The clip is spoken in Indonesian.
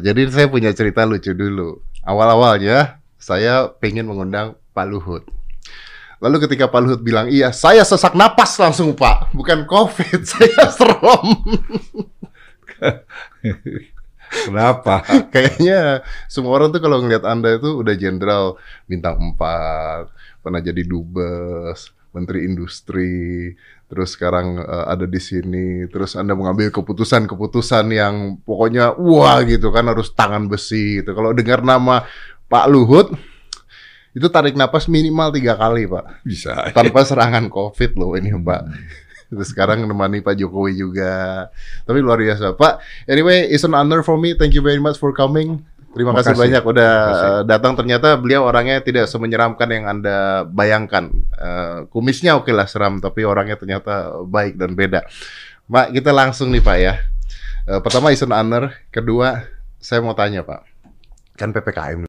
Jadi saya punya cerita lucu dulu. Awal-awalnya saya pengen mengundang Pak Luhut. Lalu ketika Pak Luhut bilang iya, saya sesak napas langsung Pak, bukan COVID, saya serem. Kenapa? Kayaknya semua orang tuh kalau ngeliat Anda itu udah jenderal bintang 4, pernah jadi dubes, menteri industri, terus sekarang uh, ada di sini, terus Anda mengambil keputusan-keputusan yang pokoknya wah gitu kan harus tangan besi gitu. Kalau dengar nama Pak Luhut itu tarik napas minimal tiga kali Pak. Bisa. Tanpa serangan COVID loh ini Pak. Terus sekarang menemani Pak Jokowi juga. Tapi luar biasa Pak. Anyway, it's an honor for me. Thank you very much for coming. Terima kasih, banyak udah Makasih. uh, datang. Ternyata beliau orangnya tidak semenyeramkan yang Anda bayangkan. Uh, kumisnya oke lah seram, tapi orangnya ternyata baik dan beda. Pak, kita langsung nih Pak ya. Uh, pertama, it's an honor. Kedua, saya mau tanya Pak. Kan PPKM